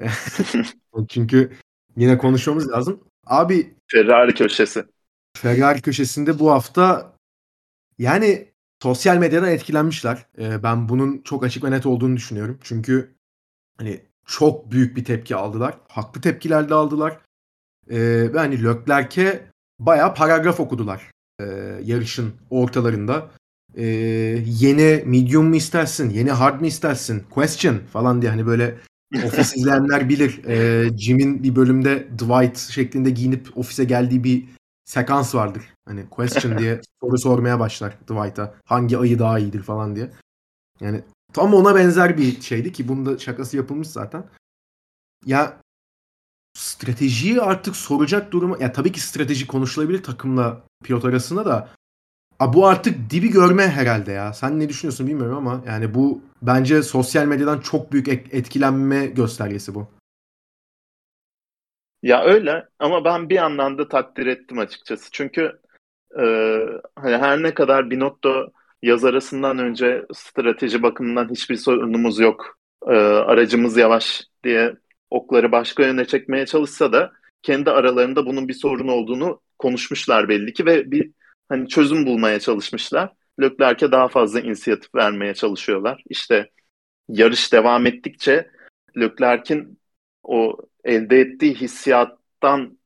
Çünkü yine konuşmamız lazım. Abi Ferrari köşesi. Ferrari köşesinde bu hafta yani sosyal medyadan etkilenmişler. Ee, ben bunun çok açık ve net olduğunu düşünüyorum. Çünkü hani çok büyük bir tepki aldılar. Haklı tepkiler de aldılar. Ee, ve hani Leclerc'e bayağı paragraf okudular e, yarışın ortalarında. E, yeni medium mu istersin, yeni hard mı istersin, question falan diye hani böyle ofis izleyenler bilir. E, Jim'in bir bölümde Dwight şeklinde giyinip ofise geldiği bir sekans vardır. Hani question diye soru sormaya başlar Dwight'a. Hangi ayı daha iyidir falan diye. Yani tam ona benzer bir şeydi ki bunda şakası yapılmış zaten. Ya stratejiyi artık soracak durumu ya tabii ki strateji konuşulabilir takımla pilot arasında da a, bu artık dibi görme herhalde ya. Sen ne düşünüyorsun bilmiyorum ama yani bu bence sosyal medyadan çok büyük etkilenme göstergesi bu. Ya öyle ama ben bir yandan da takdir ettim açıkçası. Çünkü e, hani her ne kadar Binotto yaz arasından önce strateji bakımından hiçbir sorunumuz yok. E, aracımız yavaş diye okları başka yöne çekmeye çalışsa da kendi aralarında bunun bir sorun olduğunu konuşmuşlar belli ki ve bir hani çözüm bulmaya çalışmışlar. Leclerc'e daha fazla inisiyatif vermeye çalışıyorlar. İşte yarış devam ettikçe Leclerc'in o elde ettiği hissiyattan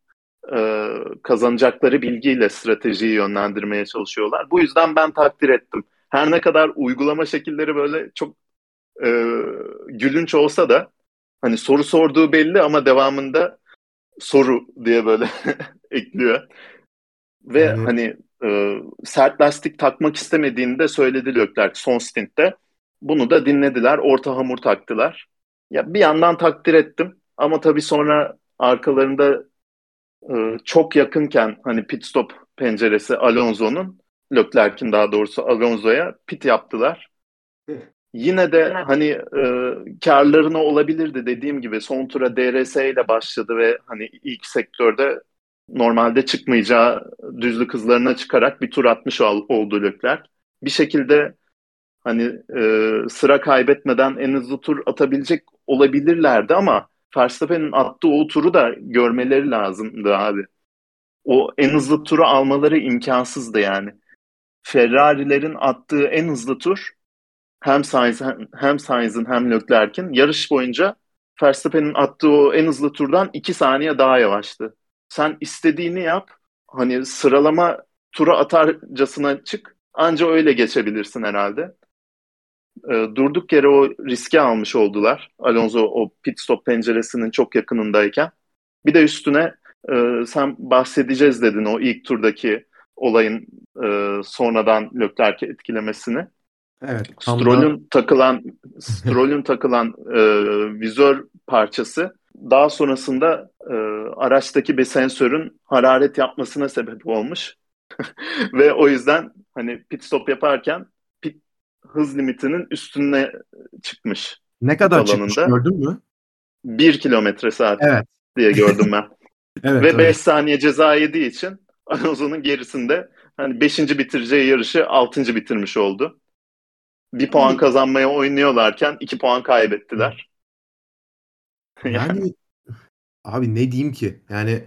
e, kazanacakları bilgiyle stratejiyi yönlendirmeye çalışıyorlar. Bu yüzden ben takdir ettim. Her ne kadar uygulama şekilleri böyle çok e, gülünç olsa da hani soru sorduğu belli ama devamında soru diye böyle ekliyor. Ve yani... hani e, sert lastik takmak istemediğini de söyledi Leclerc son stintte. Bunu da dinlediler, orta hamur taktılar. Ya bir yandan takdir ettim ama tabii sonra arkalarında e, çok yakınken hani pit stop penceresi Alonso'nun Leclerc'in daha doğrusu Alonso'ya pit yaptılar. Yine de hani e, karlarına olabilirdi dediğim gibi son tura DRS ile başladı ve hani ilk sektörde normalde çıkmayacağı düzlük hızlarına çıkarak bir tur atmış ol, oldu Leclerc. Bir şekilde hani e, sıra kaybetmeden en hızlı tur atabilecek olabilirlerdi ama Verstappen'in attığı o turu da görmeleri lazımdı abi. O en hızlı turu almaları imkansızdı yani. Ferrari'lerin attığı en hızlı tur hem Sainz'in hem, Sainz'in hem Leclerc'in yarış boyunca Verstappen'in attığı o en hızlı turdan 2 saniye daha yavaştı. Sen istediğini yap hani sıralama tura atarcasına çık. Anca öyle geçebilirsin herhalde. E, durduk yere o riski almış oldular. Alonso o pit stop penceresinin çok yakınındayken. Bir de üstüne e, sen bahsedeceğiz dedin o ilk turdaki olayın e, sonradan Leclerc'i etkilemesini. Evet. Stroll'ün da... takılan Stroll'ün takılan e, vizör parçası daha sonrasında e, araçtaki bir sensörün hararet yapmasına sebep olmuş. Ve o yüzden hani pit stop yaparken pit hız limitinin üstüne çıkmış. Ne kadar alanında. çıkmış gördün mü? 1 kilometre saat evet. diye gördüm ben. evet, Ve 5 saniye ceza yediği için Alonso'nun gerisinde hani 5. bitireceği yarışı 6. bitirmiş oldu. Bir puan kazanmaya oynuyorlarken 2 puan kaybettiler. Yani abi ne diyeyim ki? Yani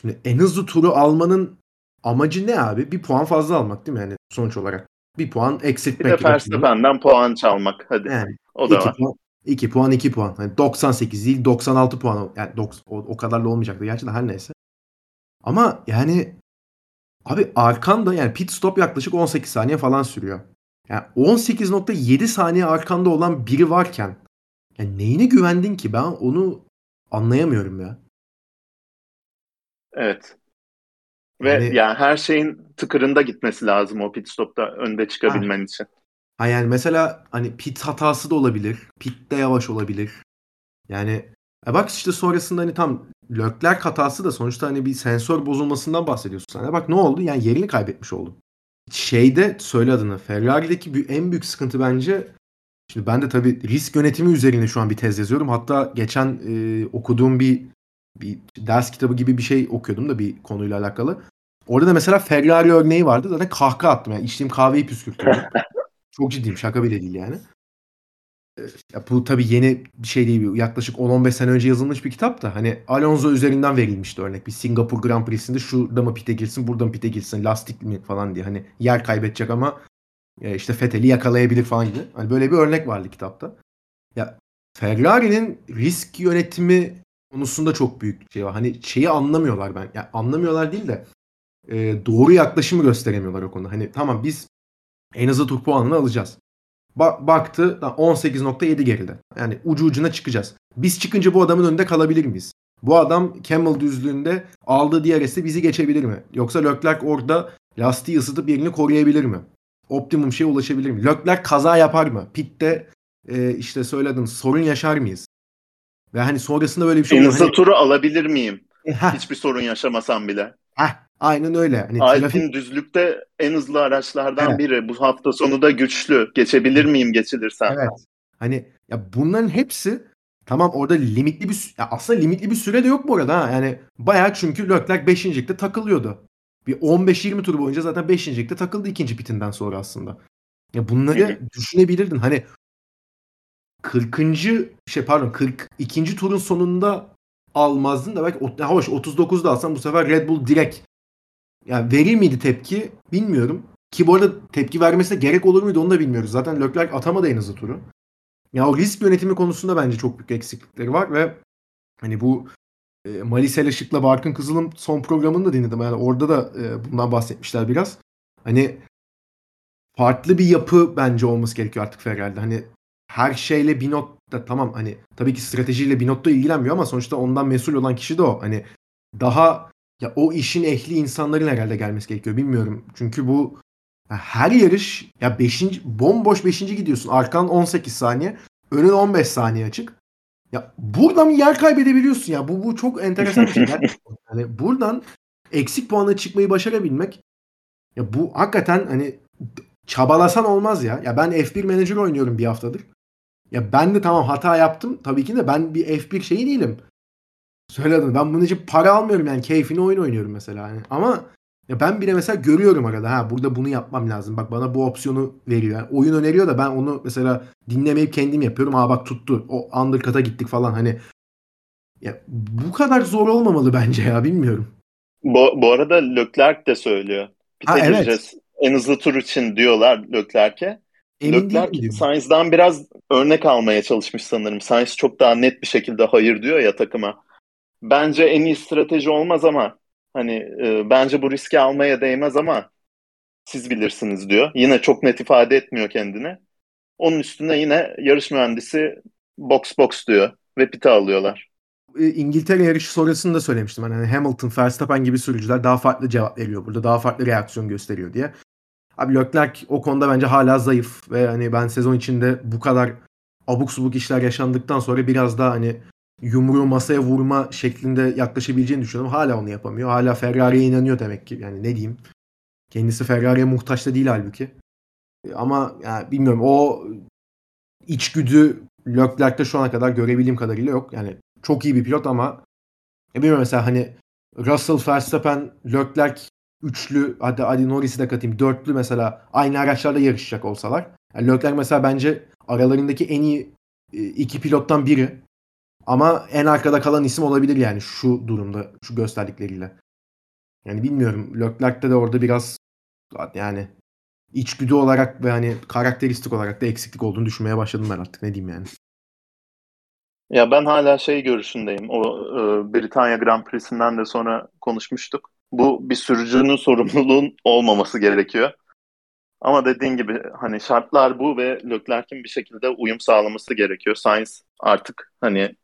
şimdi en hızlı turu almanın amacı ne abi? Bir puan fazla almak değil mi yani sonuç olarak? Bir puan eksiltmek. Bir de Verstappen'den puan çalmak. Hadi. Yani, o da var. Puan, 2 puan 2 puan. Yani 98 değil 96 puan. Yani 90, o, o kadar da olmayacaktı gerçi de her neyse. Ama yani abi arkanda yani pit stop yaklaşık 18 saniye falan sürüyor. Yani 18.7 saniye arkanda olan biri varken yani neyine güvendin ki? Ben onu anlayamıyorum ya. Evet. Ve yani, yani her şeyin tıkırında gitmesi lazım o pit stopta önde çıkabilmen ha. için. Ha yani mesela hani pit hatası da olabilir. Pit de yavaş olabilir. Yani e bak işte sonrasında hani tam Leclerc hatası da sonuçta hani bir sensör bozulmasından bahsediyorsun sen. E bak ne oldu? Yani yerini kaybetmiş oldu. Şeyde söyle adını. Ferrari'deki en büyük sıkıntı bence Şimdi ben de tabii risk yönetimi üzerine şu an bir tez yazıyorum. Hatta geçen e, okuduğum bir bir ders kitabı gibi bir şey okuyordum da bir konuyla alakalı. Orada da mesela Ferrari örneği vardı. Zaten kahkaha attım. Yani içtiğim kahveyi püskürtüyordum. Çok ciddiyim. Şaka bile değil yani. E, ya bu tabii yeni bir şey değil. Yaklaşık 10-15 sene önce yazılmış bir kitap da. Hani Alonso üzerinden verilmişti örnek. Bir Singapur Grand Prix'sinde şurada mı pite girsin, burada mı pite girsin, lastik mi falan diye. Hani yer kaybedecek ama e, işte Fethel'i yakalayabilir falan gibi. Hani böyle bir örnek vardı kitapta. Ya Ferrari'nin risk yönetimi konusunda çok büyük şey var. Hani şeyi anlamıyorlar ben. Yani anlamıyorlar değil de e, doğru yaklaşımı gösteremiyorlar o konuda. Hani tamam biz en hızlı tur puanını alacağız. Ba- baktı 18.7 geride. Yani ucu ucuna çıkacağız. Biz çıkınca bu adamın önünde kalabilir miyiz? Bu adam Camel düzlüğünde aldığı DRS'e bizi geçebilir mi? Yoksa Leclerc orada lastiği ısıtıp yerini koruyabilir mi? Optimum şeye ulaşabilir mi? Leclerc kaza yapar mı? Pit'te e, işte söyledim sorun yaşar mıyız? Ve hani sonrasında böyle bir şey en hızlı hani... turu alabilir miyim? E, Hiçbir sorun yaşamasam bile. Heh, aynen öyle. Hani Alpin trafik... düzlükte en hızlı araçlardan evet. biri. Bu hafta sonu da güçlü. Geçebilir miyim geçilirsem? Evet. Hani ya bunların hepsi tamam orada limitli bir ya aslında limitli bir süre de yok bu arada ha. Yani bayağı çünkü Leclerc 5. takılıyordu bir 15-20 tur boyunca zaten 5. ligde takıldı ikinci pitinden sonra aslında. Ya bunları düşünebilirdin. Hani 40. şey pardon 42. turun sonunda almazdın da belki hoş 39'da alsan bu sefer Red Bull direkt yani verir miydi tepki bilmiyorum. Ki bu arada tepki vermesine gerek olur muydu onu da bilmiyoruz. Zaten Leclerc atamadı en hızlı turu. Ya o risk yönetimi konusunda bence çok büyük eksiklikleri var ve hani bu e, Malisel Işık'la Barkın Kızıl'ın son programını da dinledim. Yani orada da e, bundan bahsetmişler biraz. Hani farklı bir yapı bence olması gerekiyor artık Ferrari'de. Hani her şeyle bir notta tamam hani tabii ki stratejiyle bir notta ilgilenmiyor ama sonuçta ondan mesul olan kişi de o. Hani daha ya o işin ehli insanların herhalde gelmesi gerekiyor. Bilmiyorum. Çünkü bu her yarış ya 5. bomboş 5. gidiyorsun. Arkan 18 saniye. Önün 15 saniye açık. Ya buradan yer kaybedebiliyorsun ya. Bu bu çok enteresan bir şey. Yani buradan eksik puanla çıkmayı başarabilmek ya bu hakikaten hani çabalasan olmaz ya. Ya ben F1 menajer oynuyorum bir haftadır. Ya ben de tamam hata yaptım. Tabii ki de ben bir F1 şeyi değilim. Söyledim. Ben bunun için para almıyorum yani. Keyfini oyun oynuyorum mesela. Yani. Ama ya ben bile mesela görüyorum arada ha burada bunu yapmam lazım. Bak bana bu opsiyonu veriyor. Yani oyun öneriyor da ben onu mesela dinlemeyip kendim yapıyorum. Aa bak tuttu. O undercut'a gittik falan hani. Ya bu kadar zor olmamalı bence ya bilmiyorum. Bu, bu arada Leclerc de söylüyor. Ha, evet. En hızlı tur için diyorlar Leclerc'e. Leclerc Sainz'dan biraz örnek almaya çalışmış sanırım. Sainz çok daha net bir şekilde hayır diyor ya takıma. Bence en iyi strateji olmaz ama Hani e, bence bu riski almaya değmez ama siz bilirsiniz diyor. Yine çok net ifade etmiyor kendini. Onun üstüne yine yarış mühendisi box box diyor ve pite alıyorlar. E, İngiltere yarışı sonrasında da söylemiştim. Hani Hamilton, Verstappen gibi sürücüler daha farklı cevap veriyor burada. Daha farklı reaksiyon gösteriyor diye. Abi Leclerc o konuda bence hala zayıf ve hani ben sezon içinde bu kadar abuk subuk işler yaşandıktan sonra biraz daha hani yumruğu masaya vurma şeklinde yaklaşabileceğini düşünüyorum. Hala onu yapamıyor. Hala Ferrari'ye inanıyor demek ki. Yani ne diyeyim. Kendisi Ferrari'ye muhtaç da değil halbuki. E, ama yani bilmiyorum o içgüdü Leclerc'te şu ana kadar görebildiğim kadarıyla yok. Yani çok iyi bir pilot ama e bilmiyorum mesela hani Russell, Verstappen, Leclerc üçlü hadi, hadi Norris'i de katayım dörtlü mesela aynı araçlarda yarışacak olsalar. Yani Leclerc mesela bence aralarındaki en iyi e, iki pilottan biri. Ama en arkada kalan isim olabilir yani şu durumda, şu gösterdikleriyle. Yani bilmiyorum. Leclerc'te de orada biraz yani içgüdü olarak ve hani karakteristik olarak da eksiklik olduğunu düşünmeye başladım ben artık. Ne diyeyim yani. Ya ben hala şey görüşündeyim. O e, Britanya Grand Prix'sinden de sonra konuşmuştuk. Bu bir sürücünün sorumluluğun olmaması gerekiyor. Ama dediğin gibi hani şartlar bu ve Leclerc'in bir şekilde uyum sağlaması gerekiyor. Sainz artık hani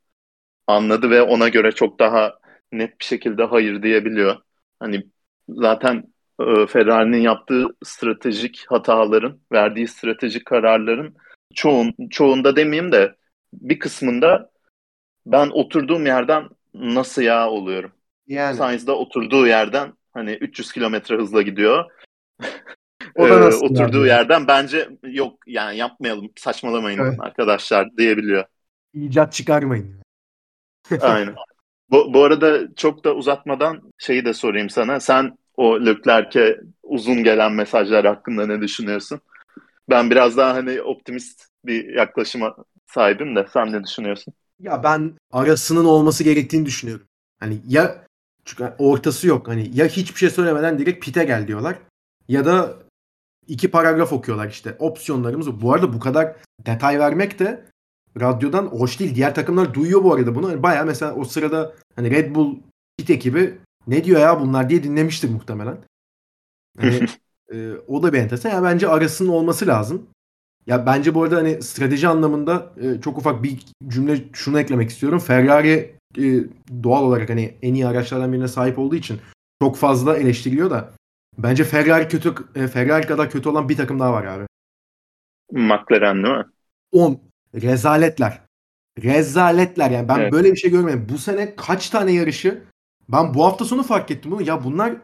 anladı ve ona göre çok daha net bir şekilde hayır diyebiliyor. Hani zaten e, Ferrari'nin yaptığı stratejik hataların, verdiği stratejik kararların çoğun, çoğunda demeyeyim de bir kısmında ben oturduğum yerden nasıl ya oluyorum. Yani. Sainz'da oturduğu yerden hani 300 kilometre hızla gidiyor. O da nasıl ee, oturduğu yani? yerden bence yok yani yapmayalım saçmalamayın evet. arkadaşlar diyebiliyor. İcat çıkarmayın. Aynen. Bu, bu arada çok da uzatmadan şeyi de sorayım sana. Sen o Leclerc'e uzun gelen mesajlar hakkında ne düşünüyorsun? Ben biraz daha hani optimist bir yaklaşıma sahibim de sen ne düşünüyorsun? Ya ben arasının olması gerektiğini düşünüyorum. Hani ya çünkü ortası yok. Hani ya hiçbir şey söylemeden direkt pite gel diyorlar. Ya da iki paragraf okuyorlar işte. Opsiyonlarımız bu arada bu kadar detay vermek de radyodan hoş değil. Diğer takımlar duyuyor bu arada bunu. Yani Baya mesela o sırada hani Red Bull pit ekibi ne diyor ya bunlar diye dinlemiştir muhtemelen. Hani, e, o da bir enteresan. Yani bence arasının olması lazım. Ya bence bu arada hani strateji anlamında e, çok ufak bir cümle şunu eklemek istiyorum. Ferrari e, doğal olarak hani en iyi araçlardan birine sahip olduğu için çok fazla eleştiriliyor da bence Ferrari kötü e, Ferrari kadar kötü olan bir takım daha var abi. McLaren değil mi? 10 rezaletler. Rezaletler yani ben evet. böyle bir şey görmedim. Bu sene kaç tane yarışı ben bu hafta sonu fark ettim bunu. Ya bunlar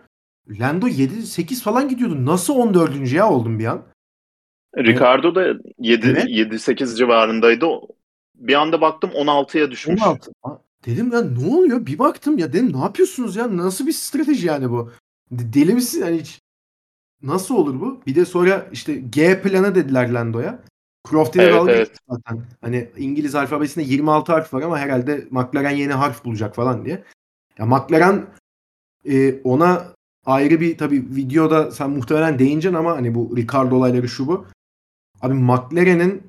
Lando 7-8 falan gidiyordu. Nasıl 14. ya oldum bir an? Ricardo da 7 evet. 7-8 civarındaydı. Bir anda baktım 16'ya düşmüş. 16. Dedim ya ne oluyor? Bir baktım ya dedim ne yapıyorsunuz ya? Nasıl bir strateji yani bu? Deli misin? Yani hiç nasıl olur bu? Bir de sonra işte G planı dediler Lando'ya. Croft ile evet, dalga evet. zaten. Hani İngiliz alfabesinde 26 harf var ama herhalde McLaren yeni harf bulacak falan diye. Ya McLaren e, ona ayrı bir tabi videoda sen muhtemelen değineceksin ama hani bu Ricardo olayları şu bu. Abi McLaren'in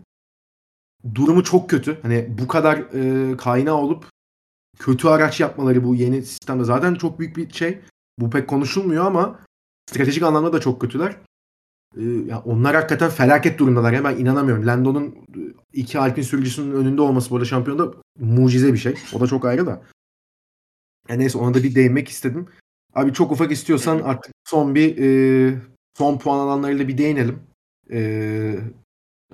durumu çok kötü. Hani bu kadar e, kaynağı olup kötü araç yapmaları bu yeni sistemde zaten çok büyük bir şey. Bu pek konuşulmuyor ama stratejik anlamda da çok kötüler. Ee, ya onlar hakikaten felaket durumdalar. Ya ben inanamıyorum. Lando'nun iki Alpin sürücüsünün önünde olması bu arada şampiyonda mucize bir şey. O da çok ayrı da. Yani neyse ona da bir değinmek istedim. Abi çok ufak istiyorsan artık son bir e, son puan alanlarıyla bir değinelim. E,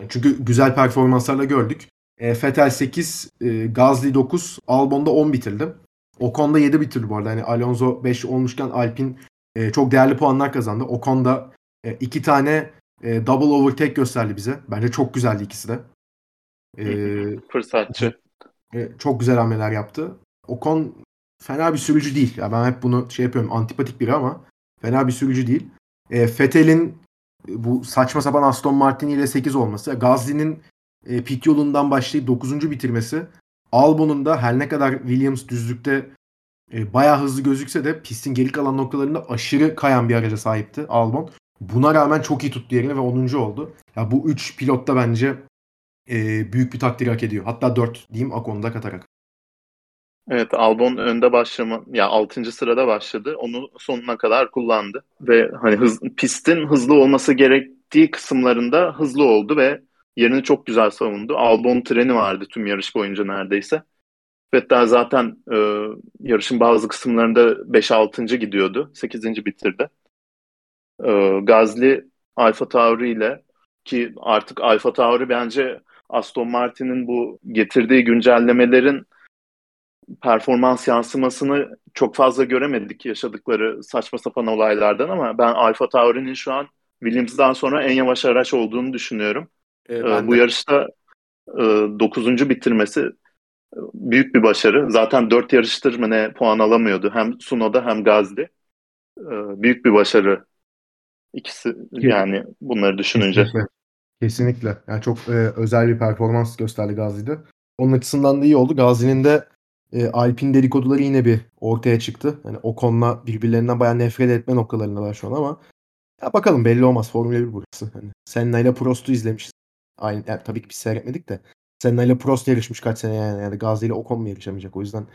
çünkü güzel performanslarla gördük. E, Fetel 8, e, Gazli 9, Albon'da 10 bitirdi. Ocon'da 7 bitirdi bu arada. Yani Alonso 5 olmuşken Alpin e, çok değerli puanlar kazandı. Ocon'da e, iki tane e, double overtake gösterdi bize. Bence çok güzeldi ikisi de. E, Fırsatçı. E, çok güzel hamleler yaptı. Ocon fena bir sürücü değil. Ya ben hep bunu şey yapıyorum antipatik biri ama fena bir sürücü değil. E, Fettel'in e, bu saçma sapan Aston Martin ile 8 olması, Gasly'nin e, pit yolundan başlayıp 9. bitirmesi, Albon'un da her ne kadar Williams düzlükte e, bayağı hızlı gözükse de pistin geri kalan noktalarında aşırı kayan bir araca sahipti Albon. Buna rağmen çok iyi tuttu yerini ve 10. oldu. Ya bu 3 pilot da bence e, büyük bir takdir hak ediyor. Hatta 4 diyeyim Akon'da katarak. Evet Albon önde başlama ya 6. sırada başladı. Onu sonuna kadar kullandı ve hani hız, pistin hızlı olması gerektiği kısımlarında hızlı oldu ve yerini çok güzel savundu. Albon treni vardı tüm yarış boyunca neredeyse. Vettel zaten e, yarışın bazı kısımlarında 5-6. gidiyordu. 8. bitirdi. E, Gazli Alfa Tauri ile ki artık Alfa Tauri bence Aston Martin'in bu getirdiği güncellemelerin performans yansımasını çok fazla göremedik yaşadıkları saçma sapan olaylardan ama ben Alfa Tauri'nin şu an Williams'dan sonra en yavaş araç olduğunu düşünüyorum. Ee, bu de. yarışta e, 9. bitirmesi e, büyük bir başarı. Zaten 4 yarıştır mı ne puan alamıyordu. Hem Sunoda hem Gazli. E, büyük bir başarı. İkisi yani bunları düşününce. Kesinlikle. Kesinlikle. Yani çok e, özel bir performans gösterdi Gazi'de. Onun açısından da iyi oldu. Gazi'nin de e, Alpin dedikoduları yine bir ortaya çıktı. Yani o konuda birbirlerinden bayağı nefret etme noktalarındalar şu an ama ya bakalım belli olmaz. Formula 1 burası. Hani Senna ile Prost'u izlemişiz. Aynı, yani tabii ki biz seyretmedik de. Senna ile Prost yarışmış kaç sene yani. yani Gazi ile Ocon mu yarışamayacak? O yüzden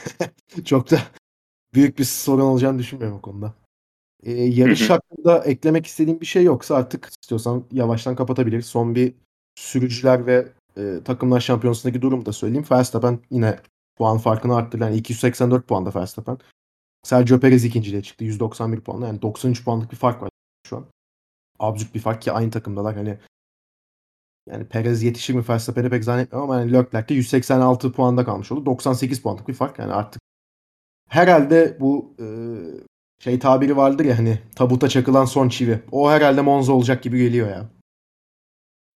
çok da büyük bir sorun olacağını düşünmüyorum o konuda. Ee, yarış hakkında eklemek istediğim bir şey yoksa artık istiyorsan yavaştan kapatabiliriz. Son bir sürücüler ve e, takımlar şampiyonasındaki durumu da söyleyeyim. Verstappen yine puan farkını arttırdı. Yani 284 puanda Verstappen. Sergio Perez ikinciliğe çıktı. 191 puanla. Yani 93 puanlık bir fark var şu an. Absürt bir fark ki aynı takımdalar. Hani yani Perez yetişir mi Verstappen'e pek zannetmiyorum ama yani Leclerc de 186 puanda kalmış oldu. 98 puanlık bir fark. Yani artık herhalde bu e, şey tabiri vardır ya hani tabuta çakılan son çivi. O herhalde Monza olacak gibi geliyor ya.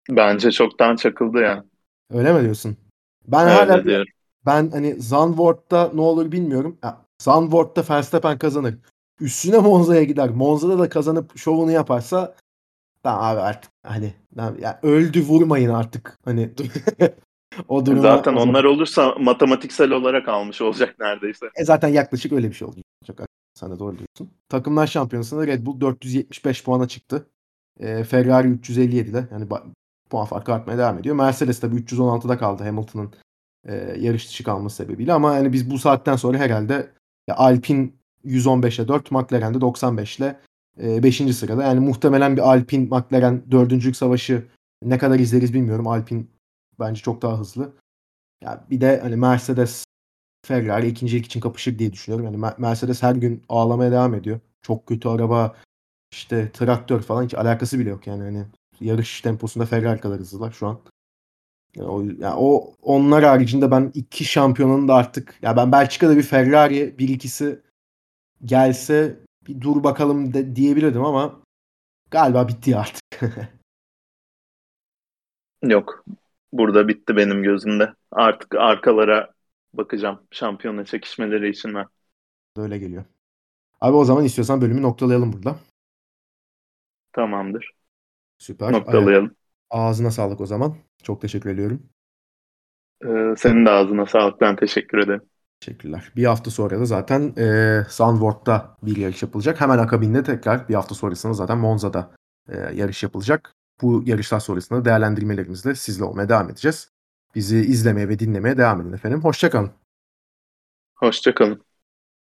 Bence çoktan çakıldı ya. Öyle mi diyorsun? Ben Öyle hala diyorum. ben hani Zandvoort'ta ne olur bilmiyorum. Ya, Zandvoort'ta Verstappen kazanır. Üstüne Monza'ya gider. Monza'da da kazanıp şovunu yaparsa tamam abi artık hani ya öldü vurmayın artık. Hani o duruma Zaten onlar olursa matematiksel olarak almış olacak neredeyse. E zaten yaklaşık öyle bir şey olacak. Sen de doğru diyorsun. Takımlar şampiyonasında Red Bull 475 puana çıktı. E, Ferrari 357'de. Yani puan farkı artmaya devam ediyor. Mercedes tabii 316'da kaldı Hamilton'ın e, yarış dışı kalması sebebiyle ama yani biz bu saatten sonra herhalde ya Alpine 115'e 4, McLaren de 95 ile 5. sırada. Yani muhtemelen bir Alpine McLaren dördüncülük savaşı ne kadar izleriz bilmiyorum. Alpine bence çok daha hızlı. Ya bir de hani Mercedes Ferrari ikincilik için kapışır diye düşünüyorum. Yani Mercedes her gün ağlamaya devam ediyor. Çok kötü araba, işte traktör falan hiç alakası bile yok yani. Hani yarış temposunda Ferrari kadar hızlılar şu an. Yani o, yani o onlar haricinde ben iki şampiyonun da artık ya ben Belçika'da bir Ferrari bir ikisi gelse bir dur bakalım de, diyebilirdim ama galiba bitti artık. Yok. Burada bitti benim gözümde. Artık arkalara bakacağım şampiyona çekişmeleri için ben. Öyle geliyor. Abi o zaman istiyorsan bölümü noktalayalım burada. Tamamdır. Süper. Noktalayalım. Ağzına sağlık o zaman. Çok teşekkür ediyorum. Ee, senin de ağzına sağlık. Ben teşekkür ederim. Teşekkürler. Bir hafta sonra da zaten e, Zandvoort'ta bir yarış yapılacak. Hemen akabinde tekrar bir hafta sonrasında zaten Monza'da e, yarış yapılacak. Bu yarışlar sonrasında değerlendirmelerimizle sizle olmaya devam edeceğiz. Bizi izlemeye ve dinlemeye devam edin efendim. Hoşçakalın. Hoşçakalın.